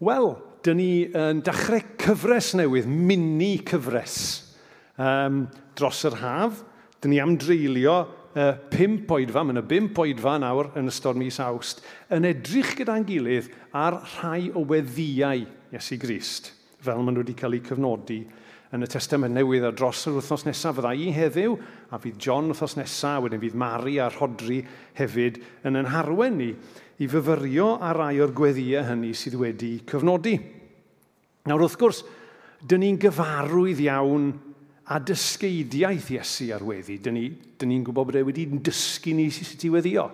Wel, dyn ni yn dechrau cyfres newydd, mini cyfres, um, dros yr haf. Dyn ni am dreulio uh, pimp oedfa, mae yna bimp oedfa nawr yn ystod mis awst, yn edrych gyda'n gilydd ar rhai o weddiau Iesu Grist, fel maen nhw wedi cael eu cyfnodi yn y testament newydd a dros yr wythnos nesaf fydda i heddiw, a fydd John wythnos nesaf, wedyn fydd Mari a Rhodri hefyd yn yn harwen ni i fyfyrio ar rai o'r gweddiau hynny sydd wedi cyfnodi. Nawr wrth gwrs, dyn ni'n gyfarwydd iawn a dysgeidiaeth Iesu ar weddi. Dyn ni'n ni, gwybod bod e wedi dysgu ni sut i weddio.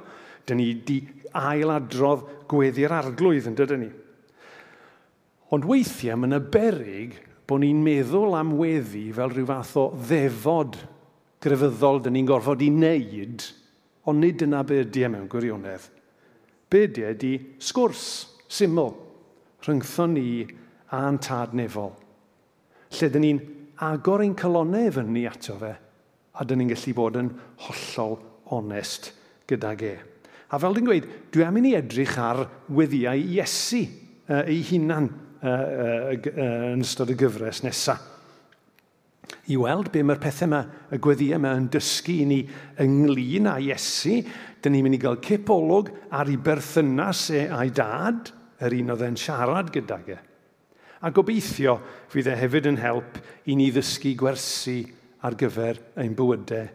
Dyn ni wedi ailadrodd gweddi'r arglwydd yn dydyn ni. Ond weithiau mae'n y berig bod ni'n meddwl am weddi fel rhyw fath o ddefod grefyddol dyn ni'n gorfod i wneud, ond nid yna be ydy e mewn gwirionedd. Be di ydy sgwrs syml rhyngthon ni a'n tad nefol, lle dyn ni'n agor ein colonnau fyny ato fe, a dyn ni'n gallu bod yn hollol onest gydag e. A fel dwi'n gweud, dwi am i ni edrych ar weddiau Iesu uh, ei hunan uh, uh, yn ystod y gyfres nesaf. I weld be mae'r pethau yma, y gweddiau yma yn dysgu i ni ynglyn â Iesu, Dyn ni'n mynd i gael cipolwg ar ei berthynas e a'i dad, yr un oedd e'n siarad gydag e. A gobeithio fydd e hefyd yn help i ni ddysgu gwersi ar gyfer ein bywydau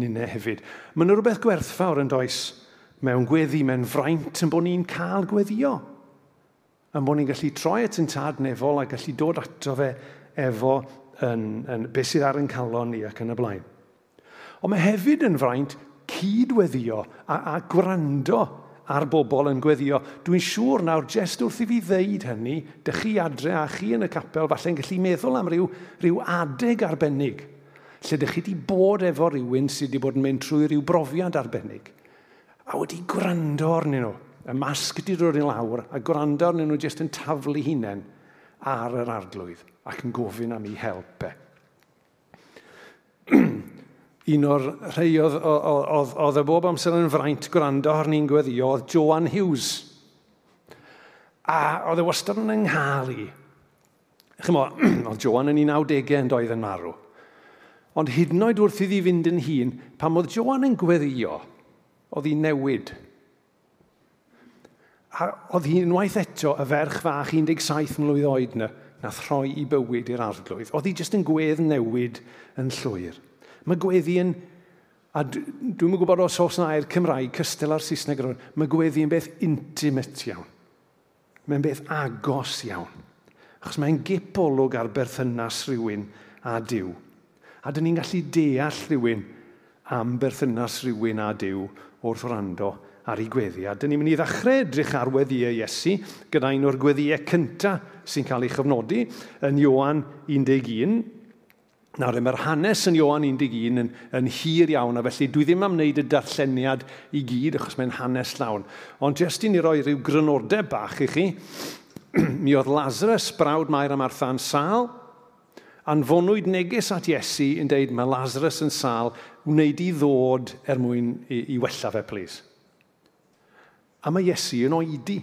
ninne hefyd. Mae yna rhywbeth gwerthfawr yn does mewn gweddi, mewn fraint yn bod ni'n cael gweddio. Yn bod ni'n gallu troi at yn tad nefol a gallu dod ato fe efo yn, yn beth sydd ar yn calon ni ac yn y blaen. Ond mae hefyd yn fraint cydweddio a, a gwrando ar bobl yn gweddio. Dwi'n siŵr nawr, jyst wrth i fi ddeud hynny, dych chi adre a chi yn y capel, falle'n gallu meddwl am ryw, ryw adeg arbennig, lle dych chi wedi bod efo rhywun sydd wedi bod yn mynd trwy ryw brofiad arbennig, a wedi gwrando arnyn nhw. Y masg wedi dod i lawr, a gwrando arnyn nhw jyst yn taflu hunain ar yr arglwydd ac yn gofyn am ei help e un o'r rhai oedd, oedd, oedd y bob amser yn fraint gwrando ar ni'n gweddio, oedd Joan Hughes. A oedd e wastad yn ynghal i. Chymo, oedd Joan yn 1990 yn doedd yn marw. Ond hyd yn oed wrth iddi fynd yn hun, pam oedd Joan yn gweddio, oedd hi newid. A oedd hi unwaith eto y ferch fach 17 mlynedd oed na, nath rhoi i bywyd i'r arglwydd. Oedd hi jyst yn gwedd newid yn llwyr. Mae gweddi yn, a dwi'n yn gwybod os oes na air Cymraeg, cystel ar Saesneg ar mae gweddi yn beth intimate iawn. Mae'n beth agos iawn. Achos mae'n gipolwg ar berthynas rhywun a diw. A dyn ni'n gallu deall rhywun am berthynas rhywun a diw wrth rando ar ei gweddi. A dyn ni'n mynd i ddechrau edrych ar weddiau Iesu gyda un o'r gweddiau cyntaf sy'n cael ei chyfnodi yn Ioan 11, Nawr, mae'r hanes yn Ioan 11 yn, yn hir iawn, a felly dwi ddim am wneud y darlleniad i gyd, achos mae'n hanes lawn. Ond jyst i ni roi rhyw grynordeb bach i chi, mi oedd Lazarus, brawd Mair a Martha'n sal, anfonwyd neges at Iesu yn deud, mae Lazarus yn sal, wneud i ddod er mwyn i, i wella fe, please. A mae Iesu yn oedi,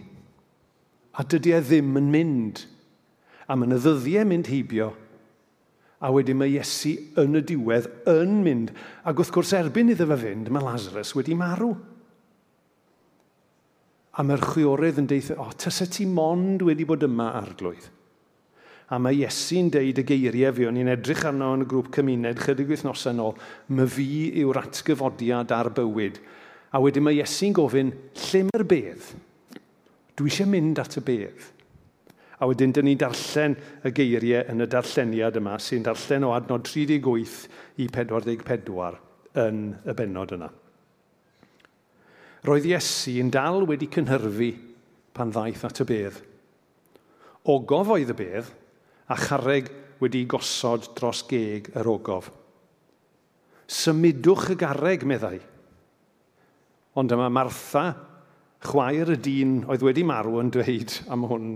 a dydy e ddim yn mynd, a mae'n y ddyddiau mynd heibio, A wedyn mae Iesu yn y diwedd yn mynd. Ac wrth gwrs erbyn iddo fe fynd, mae Lazarus wedi marw. A mae'r chwiorydd yn deithio, o, oh, tysa ti mond wedi bod yma arglwydd. A mae Iesu'n deud y geiriau fi, o'n i'n edrych arno yn y grŵp cymuned, chydig wythnosau nôl, my fi yw'r atgyfodiad ar bywyd. A wedyn mae Iesu'n gofyn, lle mae'r bedd? Dwi eisiau mynd at y bedd a wedyn dyn ni'n darllen y geiriau yn y darlleniad yma sy'n darllen o adnod 38 i 44 yn y bennod yna. Roedd Iesu'n dal wedi cynhyrfu pan ddaeth at y bedd. Ogof oedd y bedd a charreg wedi gosod dros geg yr ogof. Symudwch y garreg, meddai. Ond yma Martha, chwaer y dyn oedd wedi marw yn dweud am hwn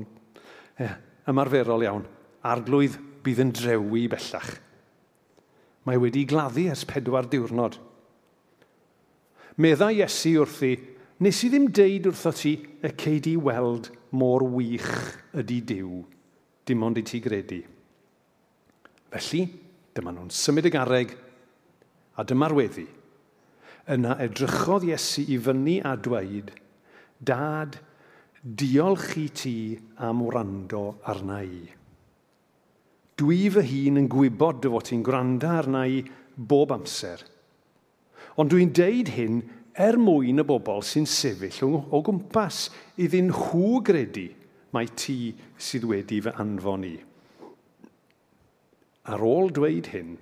ymarferol iawn, arglwydd bydd yn drewi bellach. Mae wedi gladdu ers pedwar diwrnod. Meddai Iesu wrthi, nes i ddim deud wrtho ti y cei weld mor wych ydy diw, dim ond i ti gredu. Felly, dyma nhw'n symud y garreg, a dyma'r weddi. Yna edrychodd Iesu i fyny a dweud, Dad, diolch i ti am wrando arna i. Dwi fy hun yn gwybod dy fod ti'n gwrando arna i bob amser. Ond dwi'n deud hyn er mwyn y bobl sy'n sefyll o gwmpas iddyn nhw gredu mae ti sydd wedi fy anfon i. Ar ôl dweud hyn,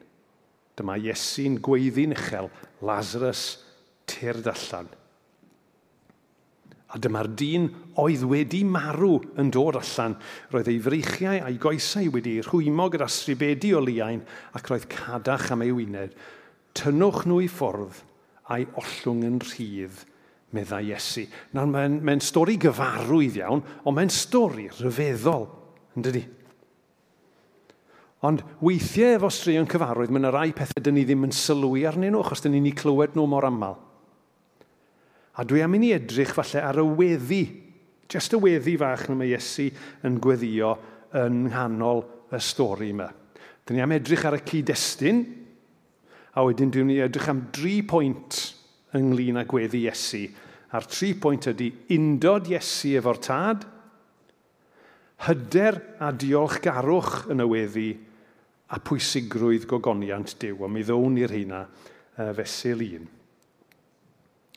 dyma Iesu'n gweiddi'n uchel Lazarus tyrd allan – A dyma'r dyn oedd wedi marw yn dod allan. Roedd ei freichiau a'i goesau wedi rhwymo gyda stribedi o liain ac roedd cadach am ei wyneb. Tynnwch nhw i ffwrdd a'i ollwng yn rhydd, meddai Iesu. Nawr, mae'n mae stori gyfarwydd iawn, ond mae'n stori rhyfeddol, yn dydi? Ond weithiau efo straeon cyfarwydd, mae'n rai pethau dyn ni ddim yn sylwi arnyn nhw, achos dyn ni'n ei clywed nhw mor aml. A dwi am i ni edrych falle ar y weddi, jyst y weddi fach na mae Iesu yn gweddio yn nghanol y stori yma. Dyn ni am edrych ar y cyd-destun, a wedyn dwi'n ni edrych am dri pwynt ynglyn â gweddi Iesu. A'r tri pwynt ydy undod Iesu efo'r tad, hyder a diolchgarwch yn y weddi, a pwysigrwydd gogoniant Dyw, a mi ddown i'r hynna fesul un.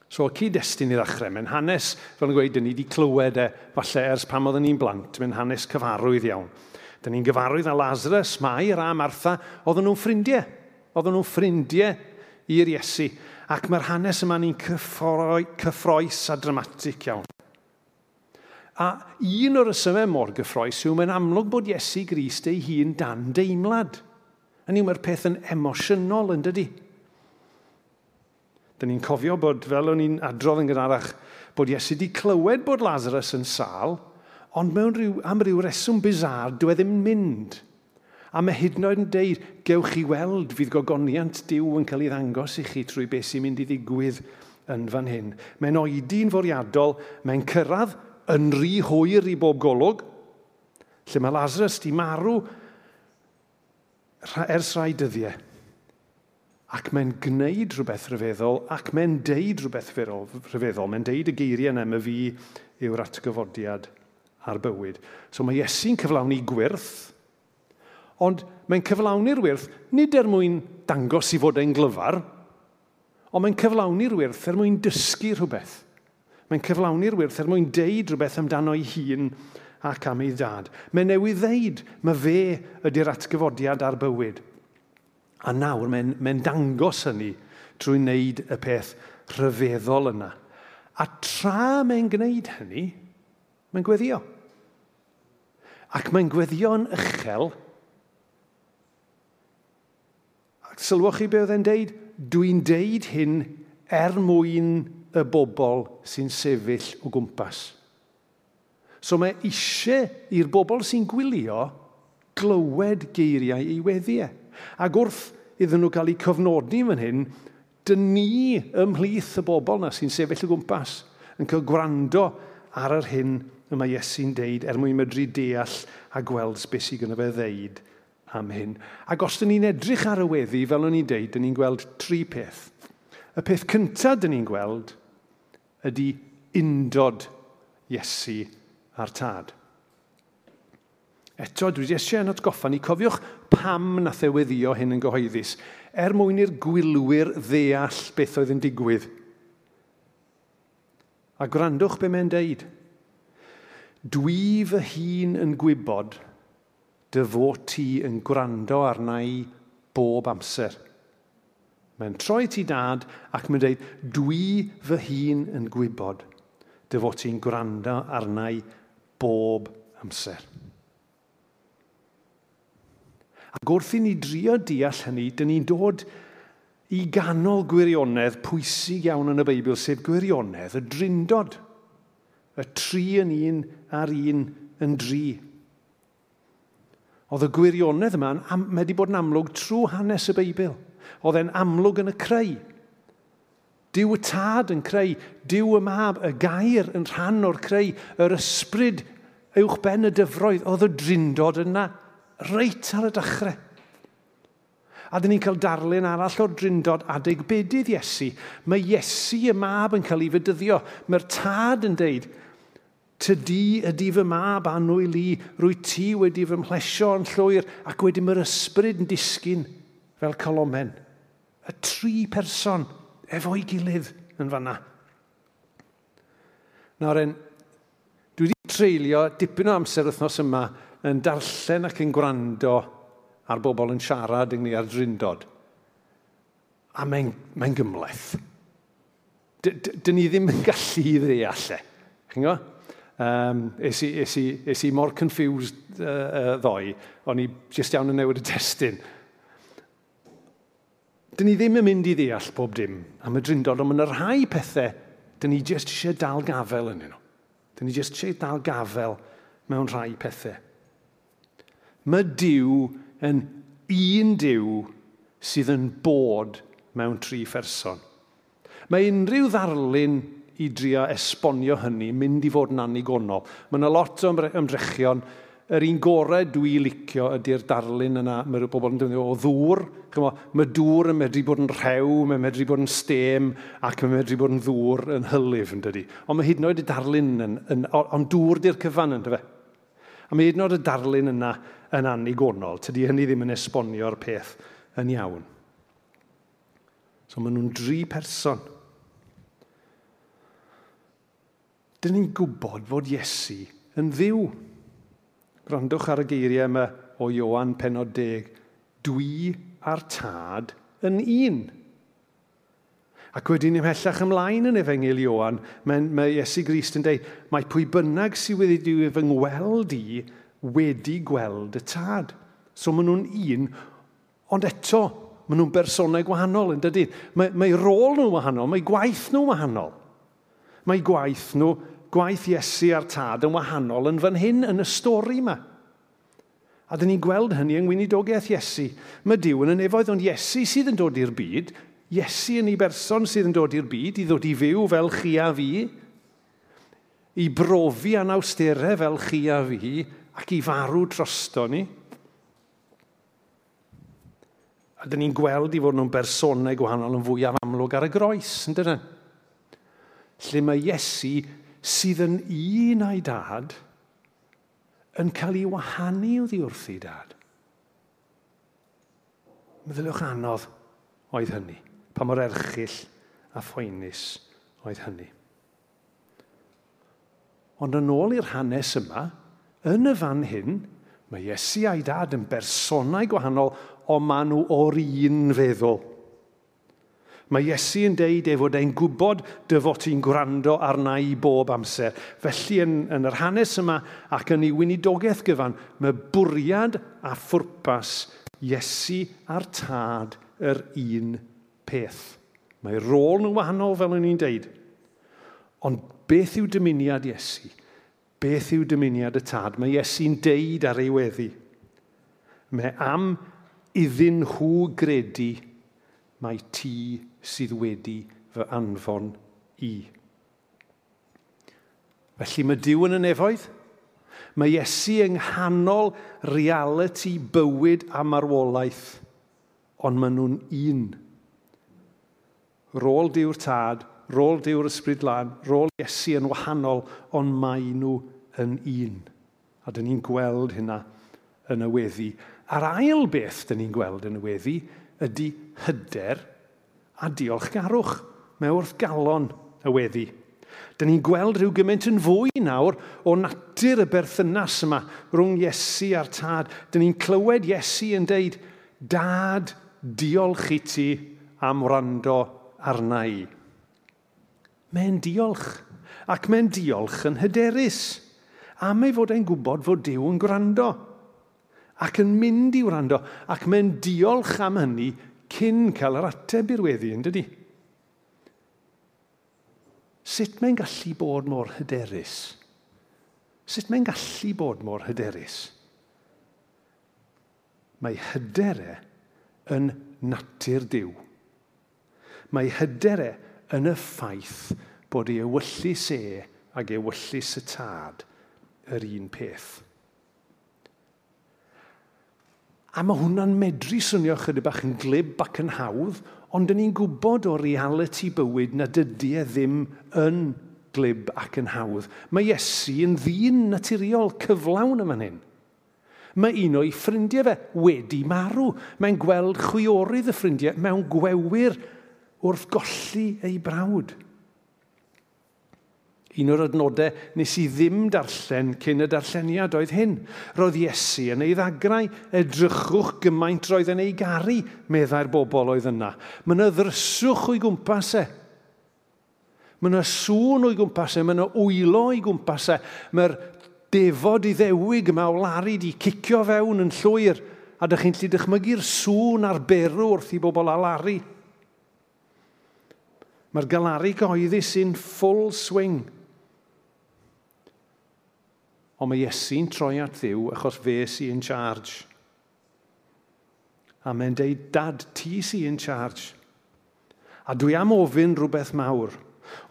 So, o cyd-destun i ddechrau, mae'n hanes, fel yn gweud, ni wedi clywed e, falle ers pam oedden ni'n blant, mae'n hanes cyfarwydd iawn. Da ni'n gyfarwydd â Lazarus, Mair a Martha, oedden nhw'n ffrindiau. Oedden nhw'n ffrindiau i'r Iesu. Ac mae'r hanes yma ni'n cyffroes a dramatic iawn. A un o'r ysymau mor gyffroes yw mae'n amlwg bod Iesu Grist ei hun dan deimlad. Yn yw mae'r peth yn emosiynol yn dydy. Dyn ni'n cofio bod, fel o'n i'n adrodd yn gynharach, bod Iesu wedi clywed bod Lazarus yn sal, ond mewn rhyw, am ryw reswm bizar, dwi e ddim yn mynd. A mae hyd yn oed yn deud, gewch chi weld, fydd gogoniant diw yn cael ei ddangos i chi trwy beth sy'n mynd i ddigwydd yn fan hyn. Mae'n oedi'n foriadol, mae'n cyrraedd yn rhy hwyr i bob golwg, lle mae Lazarus di marw ers rhai dyddiau. E ac mae'n gwneud rhywbeth rhyfeddol ac mae'n deud rhywbeth rhyfeddol. Mae'n deud y geiriau yna mae fi yw'r atgyfodiad a'r bywyd. So mae Iesu'n cyflawni gwirth, ond mae'n cyflawni'r wirth nid er mwyn dangos i fod e'n glyfar, ond mae'n cyflawni'r wirth er mwyn dysgu rhywbeth. Mae'n cyflawni'r wirth er mwyn deud rhywbeth amdano ei hun ac am ei dad. Mae newydd ddeud, mae fe ydy'r atgyfodiad a'r bywyd. A nawr mae'n mae dangos hynny trwy wneud y peth rhyfeddol yna. A tra mae'n gwneud hynny, mae'n gweddio. Ac mae'n gweddio'n uchel. Ac sylwch chi be oedd e'n deud? Dwi'n deud hyn er mwyn y bobl sy'n sefyll o gwmpas. So mae eisiau i'r bobl sy'n gwylio glywed geiriau i weddiau. Ac wrth iddyn nhw gael eu cofnodi fan hyn, dyn ni ymhlith y bobl na sy'n sefyll o gwmpas yn cael gwrando ar yr hyn y mae Iesu'n deud er mwyn medru deall a gweld beth sy'n gynnu fe ddeud am hyn. Ac os dyn ni'n edrych ar y weddi, fel o'n i'n deud, dyn ni'n gweld tri peth. Y peth cyntaf dyn ni'n gweld ydy undod Iesu a'r tad. Eto, dwi eisiau yn atgoffa ni, cofiwch pam nath e weddio hyn yn gyhoeddus, er mwyn i'r gwylwyr ddeall beth oedd yn digwydd. A gwrandwch be mae'n deud. Dwi fy hun yn gwybod dy fod ti yn gwrando arna i bob amser. Mae'n troi ti dad ac mae'n deud, dwi fy hun yn gwybod dy fod ti'n gwrando arna i bob amser. Ac wrth i ni drio deall hynny, dyn ni'n dod i ganol gwirionedd pwysig iawn yn y Beibl, sef gwirionedd y drindod. Y tri yn un ar un yn dri. Oedd y gwirionedd yma wedi bod yn amlwg trwy hanes y Beibl. Oedd e'n amlwg yn y creu. Dyw y tad yn creu, dyw y mab, y gair yn rhan o'r creu, yr ysbryd uwchben y dyfroedd, oedd y drindod yna reit ar y dechrau. A dyn ni'n cael darlun arall o'r drindod adeg bedydd Iesu. Mae Iesu y mab yn cael ei fydyddio. Mae'r tad yn deud, Tydi ydi fy mab anwyl i, rwy ti wedi fy mhlesio yn llwyr, ac wedi mae'r ysbryd yn disgyn fel colomen. Y tri person efo'i gilydd yn fanna. Nawr en, dwi wedi treulio dipyn o amser wythnos yma yn darllen ac yn gwrando ar bobl yn siarad ynglyn ar drindod. A mae'n mae gymleth. Dyn ni ddim yn gallu i ddeall e. Chingo? Um, es, i, es, i, es i mor confused uh, uh, ddoi, o'n i jyst iawn yn newid y testyn. Dyn ni ddim yn mynd i ddeall pob dim am y drindod, ond mae'n rhai pethau dyn ni jyst eisiau dal gafel yn nhw. Dyn ni jyst eisiau dal gafel mewn rhai pethau. Mae Dyw yn un diw sydd yn bod mewn tri pherson. Mae unrhyw ddarlun i drio esbonio hynny mynd i fod yn anigonol. Mae yna lot o ymdrechion. Yr un gorau dwi licio ydy'r darlun yna. Mae'r bobl yn dweud o ddŵr. Mae dŵr yn medru bod yn rhew, mae'n medru bod yn stem ac mae'n medru bod yn ddŵr yn hylif yn dydy. Ond mae hyd yn oed y darlun yn... yn ond dŵr di'r cyfan yn dyfe. A mae hyd yn oed y darlun yna yn anigonol. Tydy hynny ddim yn esbonio'r peth yn iawn. So maen nhw'n dri person. Dyn ni'n gwybod fod Iesu yn ddiw. Grandwch ar y geiriau yma o Iowan penod deg. Dwi a'r tad yn un. Ac wedyn ymhellach ymlaen yn efengil Iwan, mae, mae Iesu Grist yn dweud, mae pwy bynnag sydd wedi i fy ngweld i wedi gweld y tad. So maen nhw'n un, ond eto, maen nhw'n bersonau gwahanol yn dydyn. Mae, mae rôl nhw'n wahanol, mae gwaith nhw'n wahanol. Mae gwaith nhw, gwaith Iesu a'r tad yn wahanol yn fan hyn yn y stori yma. A dyn ni'n gweld hynny yng ngweinidogaeth Iesu. Mae Dyw yn y nefoedd, ond Iesu sydd yn dod i'r byd Iesu yn ei berson sydd yn dod i'r byd, i ddod i fyw fel chi a fi, i brofi anawsterau fel chi a fi, ac i farw drosto ni. A dyn ni'n gweld i fod nhw'n bersonau gwahanol yn fwyaf amlwg ar y groes, yn dyn Lle mae Iesu sydd yn un a'i dad yn cael ei wahanu oddi wrth ei dad. Meddyliwch anodd oedd hynny pa mor erchill a phoenus oedd hynny. Ond yn ôl i'r hanes yma, yn y fan hyn, mae Iesu a'i dad yn bersonau gwahanol, ond maen nhw o'r un feddwl. Mae Iesu yn deud ei fod e'n gwybod dy fod ti'n gwrando arna i bob amser. Felly yn, yn yr hanes yma ac yn ei weinidogaeth gyfan, mae bwriad a phwrpas Iesu a'r tad yr un peth. Mae rôl nhw'n wahanol fel o'n i'n deud. Ond beth yw dymuniad Iesu? Beth yw dymuniad y tad? Mae Iesu'n deud ar ei weddi. Mae am iddyn nhw gredu, mae ti sydd wedi fy anfon i. Felly mae Dyw yn y nefoedd. Mae Iesu yng nghanol reality bywyd a marwolaeth, ond maen nhw'n un rôl diw'r tad, rôl diw'r ysbryd lan, rôl Iesu yn wahanol, ond mae nhw yn un. A dyn ni'n gweld hynna yn y weddi. A'r ail beth dyn ni'n gweld yn y weddi ydy hyder a diolchgarwch mewn wrth galon y weddi. Dyn ni'n gweld rhyw gymaint yn fwy nawr o natur y berthynas yma rhwng Iesu a'r tad. Dyn ni'n clywed Iesu yn deud, Dad, diolch i ti am wrando arna i. Mae'n diolch, ac mae'n diolch yn hyderus, am ei fod e'n gwybod fod Dyw yn gwrando, ac yn mynd i wrando, ac mae'n diolch am hynny cyn cael yr ateb i'r weddi, yn dydy? Sut mae'n gallu bod mor hyderus? Sut mae'n gallu bod mor hyderus? Mae hyderau yn natur diw mae hyder e yn y ffaith bod ei ewyllus e ac ewyllus y tad yr un peth. A mae hwnna'n medru swnio chydig bach yn glib ac yn hawdd, ond dyn ni'n gwybod o reality bywyd na dydy e ddim yn glib ac yn hawdd. Mae Iesu yn ddyn naturiol cyflawn yma hyn. Mae un o'i ffrindiau fe wedi marw. Mae'n gweld chwiorydd y ffrindiau mewn gwewyr wrth golli ei brawd. Un o'r adnodau nes i ddim darllen cyn y darlleniad oedd hyn. Roedd Iesu yn ei ddagrau, edrychwch gymaint roedd yn ei garu, meddai'r bobl oedd yna. Mae yna ddryswch o'i gwmpas e. Mae yna sŵn o'i gwmpas e, mae yna wylo o'i gwmpas e. Mae'r defod i ddewig yma o lari di cicio fewn yn llwyr a dych chi'n lli dychmygu'r sŵn a'r berw wrth i bobl a lari. Mae'r galaru goeddus sy'n full swing. Ond mae Iesu'n troi at ddiw achos fe sy'n charge. A mae'n deud, dad, ti sy'n charge. A dwi am ofyn rhywbeth mawr.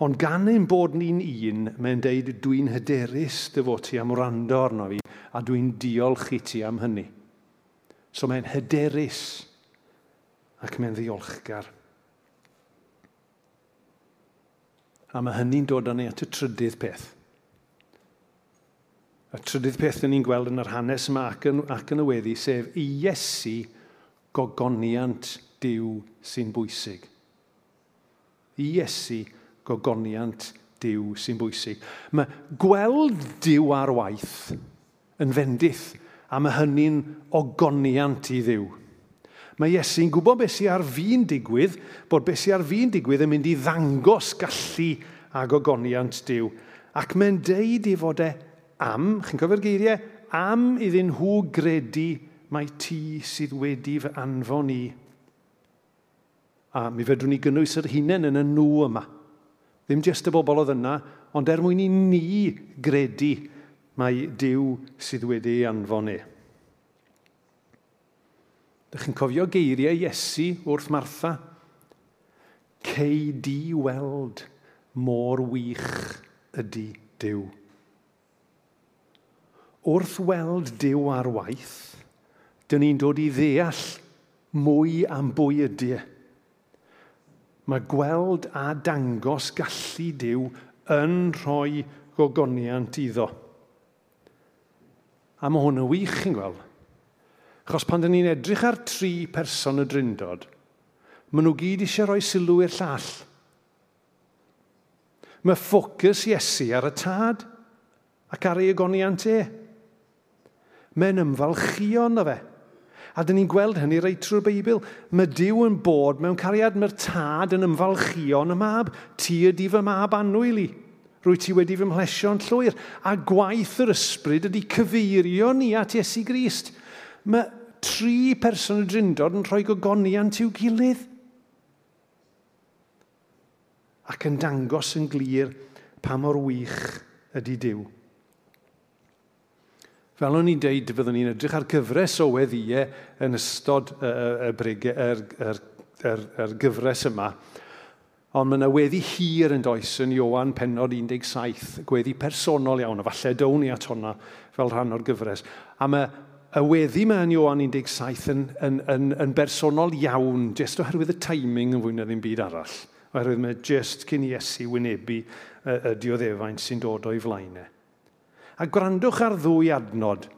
Ond gan ein bod ni'n un, mae'n deud, dwi'n hyderus dy fod ti am wrando arno fi, a dwi'n diolch i ti am hynny. So mae'n hyderus ac mae'n ddiolchgar. A mae hynny'n dod â ni at y trydydd peth. Y trydydd peth da ni'n gweld yn yr hanes yma ac yn, ac yn y weddi, sef i Iesu gogoniant diw sy'n bwysig. I Iesu gogoniant diw sy'n bwysig. Mae gweld diw ar waith yn fendith, a mae hynny'n ogoniant i ddiw. Mae Iesu'n gwybod beth sy'n ar fi'n digwydd, bod beth sy'n ar fi'n digwydd yn mynd i ddangos gallu a gogoniant diw. Ac mae'n deud i fod e am, chi'n cofio'r geiriau, am iddyn nhw gredu mae ti sydd wedi fy anfon i. A mi fedrwn ni gynnwys yr hunain yn y nhw yma. Ddim jyst y bobl oedd yna, ond er mwyn i ni gredu mae Dyw sydd wedi anfon ni. Dych chi'n cofio geiriau Iesu wrth Martha? Cei di weld mor wych ydy Dyw. Wrth weld Dyw ar waith, dyn ni'n dod i ddeall mwy am bwy ydy e. Mae gweld a dangos gallu Dyw yn rhoi gogoniant iddo. A mae hwn yn wych, chi'n gweld. Achos pan dyn ni'n edrych ar tri person y drindod, maen nhw gyd eisiau rhoi sylw i'r llall. Mae ffocws Iesu ar y tad ac ar ei agoniant e. Mae'n ymfalchio na fe. A dyn ni'n gweld hynny reit trwy'r Beibl. Mae Dyw yn bod mewn cariad, mae'r tad yn ymfalchio yn y mab. Ti ydi fy mab anwyl i. Rwy ti wedi fy mhlesio'n llwyr. A gwaith yr ysbryd ydi cyfeirio ni at Iesu Grist mae tri person y drindod yn rhoi gogoniant i'w gilydd. Ac yn dangos yn glir pa mor wych ydy Dyw. Fel o'n i'n deud, fyddwn ni'n edrych ar gyfres o weddiau yn ystod y, y, y, yr, yr, yr, yr gyfres yma. Ond mae yna weddi hir yn does yn Iowan penod 17, gweddi personol iawn, a falle down ni at hwnna fel rhan o'r gyfres. A mae y weddi mae yn Iwan 17 yn, yn, yn, yn bersonol iawn, jyst oherwydd y timing yn fwy na ddim byd arall. Oherwydd mae jyst cyn Iesu wynebu y dioddefaint sy'n dod o'i flaenau. A gwrandwch ar ddwy adnod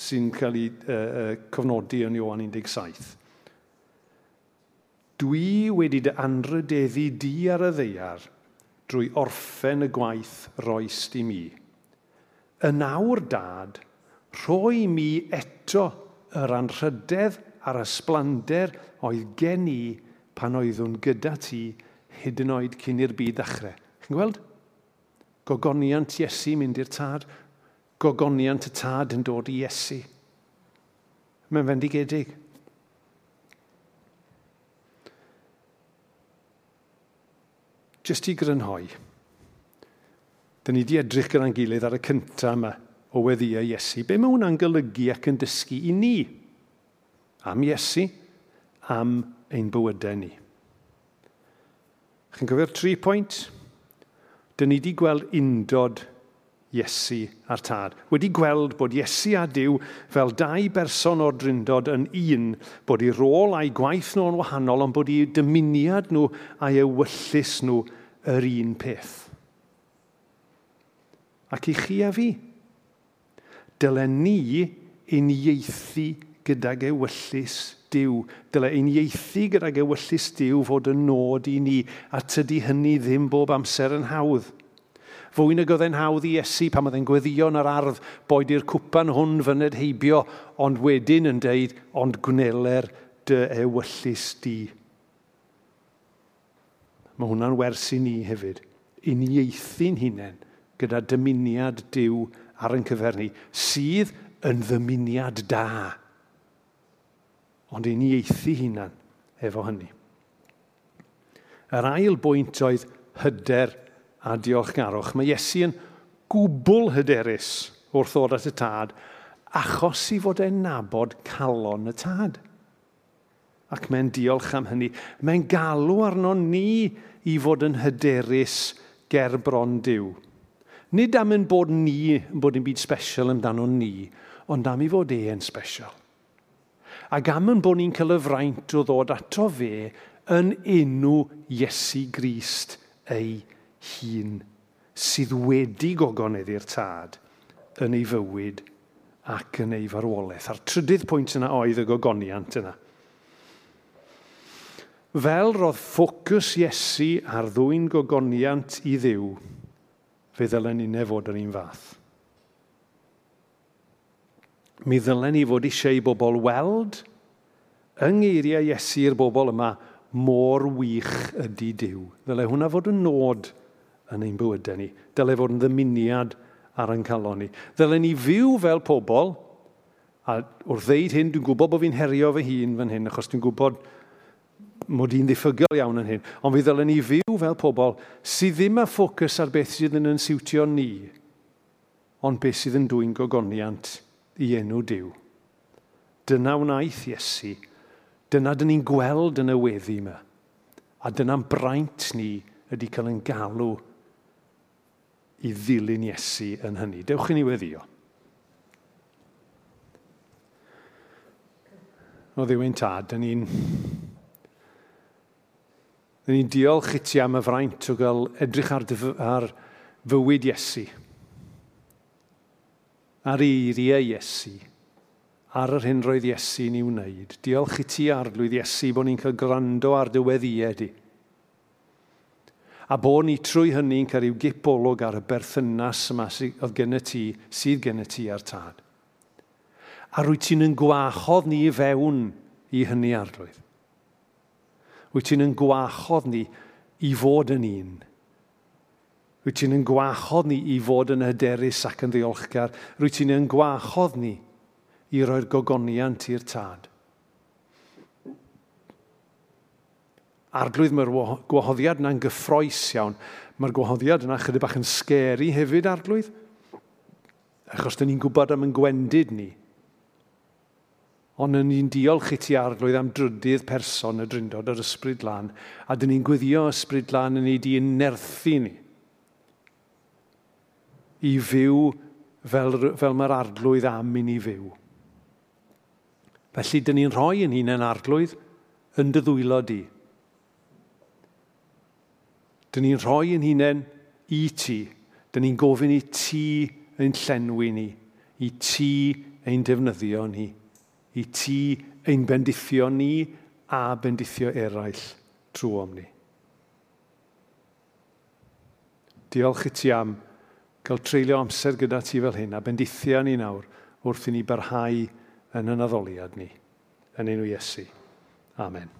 sy'n cael ei uh, uh, cofnodi yn Iwan 17. Dwi wedi dy anrydeddu di ar y ddeiar drwy orffen y gwaith roes di mi. Y nawr dad, rhoi mi eto yr anrhydedd a'r ysblander oedd gen i pan oeddwn gyda ti hyd yn oed cyn i'r byd ddechrau. Chi'n gweld? Gogoniant Iesu mynd i'r tad, gogoniant y tad yn dod i Iesu. Mae'n fendigedig. Jyst i grynhoi, dyn ni wedi edrych gyda'n gilydd ar y cyntaf yma o weddiau Iesu. Be mae hwnna'n golygu ac yn dysgu i ni? Am Iesu, am ein bywydau ni. Chi'n cofio'r tri pwynt? Dyn ni wedi gweld undod Iesu a'r tad. Wedi gweld bod Iesu a Dyw fel dau berson o'r drindod yn un, bod ei rôl a'i gwaith nhw'n wahanol, ond bod ei dymuniad nhw a'i ewyllus nhw yr un peth. Ac i chi a fi, dylen ni uniaethu gydag ewyllus Dyw. Dyle uniaethu gydag ewyllus Dyw fod yn nod i ni, a tydi hynny ddim bob amser yn hawdd. Fwy nag oedd e'n hawdd i esu pan oedd e'n gweddio yn yr ardd, boed i'r cwpan hwn fyned heibio, ond wedyn yn deud, ond gwneler dy ewyllus di. Mae hwnna'n wers i ni hefyd. Unieithu'n hunain gyda dymuniad diw ar yn cyfer ni, sydd yn ddymuniad da. Ond i ni eithi hunan efo hynny. Yr ail bwynt oedd hyder a diolchgarwch. Mae Iesu yn gwbl hyderus wrth ddod at y tad, achos i fod e'n nabod calon y tad. Ac mae'n diolch am hynny. Mae'n galw arno ni i fod yn hyderus ger bron diw. Nid am yn bod ni yn bod yn byd special amdano ni, ond am i fod e yn special. Ac am yn bod ni'n cael y fraint o ddod ato fe yn enw Iesu Grist ei hun, sydd wedi gogonedd i'r tad yn ei fywyd ac yn ei farwolaeth. A'r trydydd pwynt yna oedd y gogoniant yna. Fel roedd ffocws Iesu ar ddwy'n gogoniant i ddiw, fe ddylen ni nefod yr un fath. Mi ddylen ni fod eisiau i bobl weld yng ngeiriau Iesu i'r bobl yma mor wych ydy Dyw. Ddylai hwnna fod yn nod yn ein bywydau ni. Dyle fod yn ddymuniad ar yn calon ni. Dyle ni fyw fel pobl, a wrth ddeud hyn, dwi'n gwybod bod fi'n herio fy hun fan hyn, achos dwi'n gwybod mod i'n ddiffygol iawn yn hyn, ond fi ddylen ni fyw fel pobl sydd ddim â ffocws ar beth sydd yn yn siwtio ni, ond beth sydd yn dwy'n gogoniant i enw Dyw. Dyna wnaeth Iesu. Dyna dyn ni'n gweld yn y weddi yma. A dyna'n braint ni ydy cael yn galw i ddilyn Iesu yn hynny. Dewch i ni weddio. O ddiwyn tad, dyn ni'n Rydyn ni'n diolch i ti am y fraint o gael edrych ar, dyf, ar fywyd Iesu. Ar eiriau Iesu. Ar yr hyn roedd Iesu ni wneud. Diolch i ti arglwydd Iesu bod ni'n cael gwrando ar dyweddiau di. A bod ni trwy hynny'n cael i'w gipolwg ar y berthynas yma oedd gen ti, sydd gen ti ar tad. A rwy ti'n yn gwachodd ni i fewn i hynny arglwydd. Wyt ti'n yn gwachodd ni i fod yn un. Wyt ti'n yn gwachodd ni i fod yn hyderus ac yn ddiolchgar. Wyt ti'n yn gwachodd ni i roi'r gogoniant i'r tad. Arglwydd mae'r gwahoddiad yna'n gyffroes iawn. Mae'r gwahoddiad yna chydig bach yn scary hefyd arglwydd. Achos dyn ni'n gwybod am yn gwendid ni ond yn ni'n diolch i ti arglwydd am drydydd person y drindod yr ysbryd lan, a dyn ni'n gwyddio ysbryd lan yn ei di nerthu ni i fyw fel, fel mae'r arglwydd am i ni fyw. Felly, dyn ni'n rhoi yn hunain arglwydd yn dy ddwylo di. Dyn ni'n rhoi yn hunain i ti. Dyn ni'n gofyn i ti ein llenwi ni, i ti ein defnyddio ni i ti ein bendithio ni a bendithio eraill trwy omni. Diolch i ti am gael treulio amser gyda ti fel hyn a bendithio ni nawr wrth i ni barhau yn y naddoliad ni. Yn enw Iesu. Amen.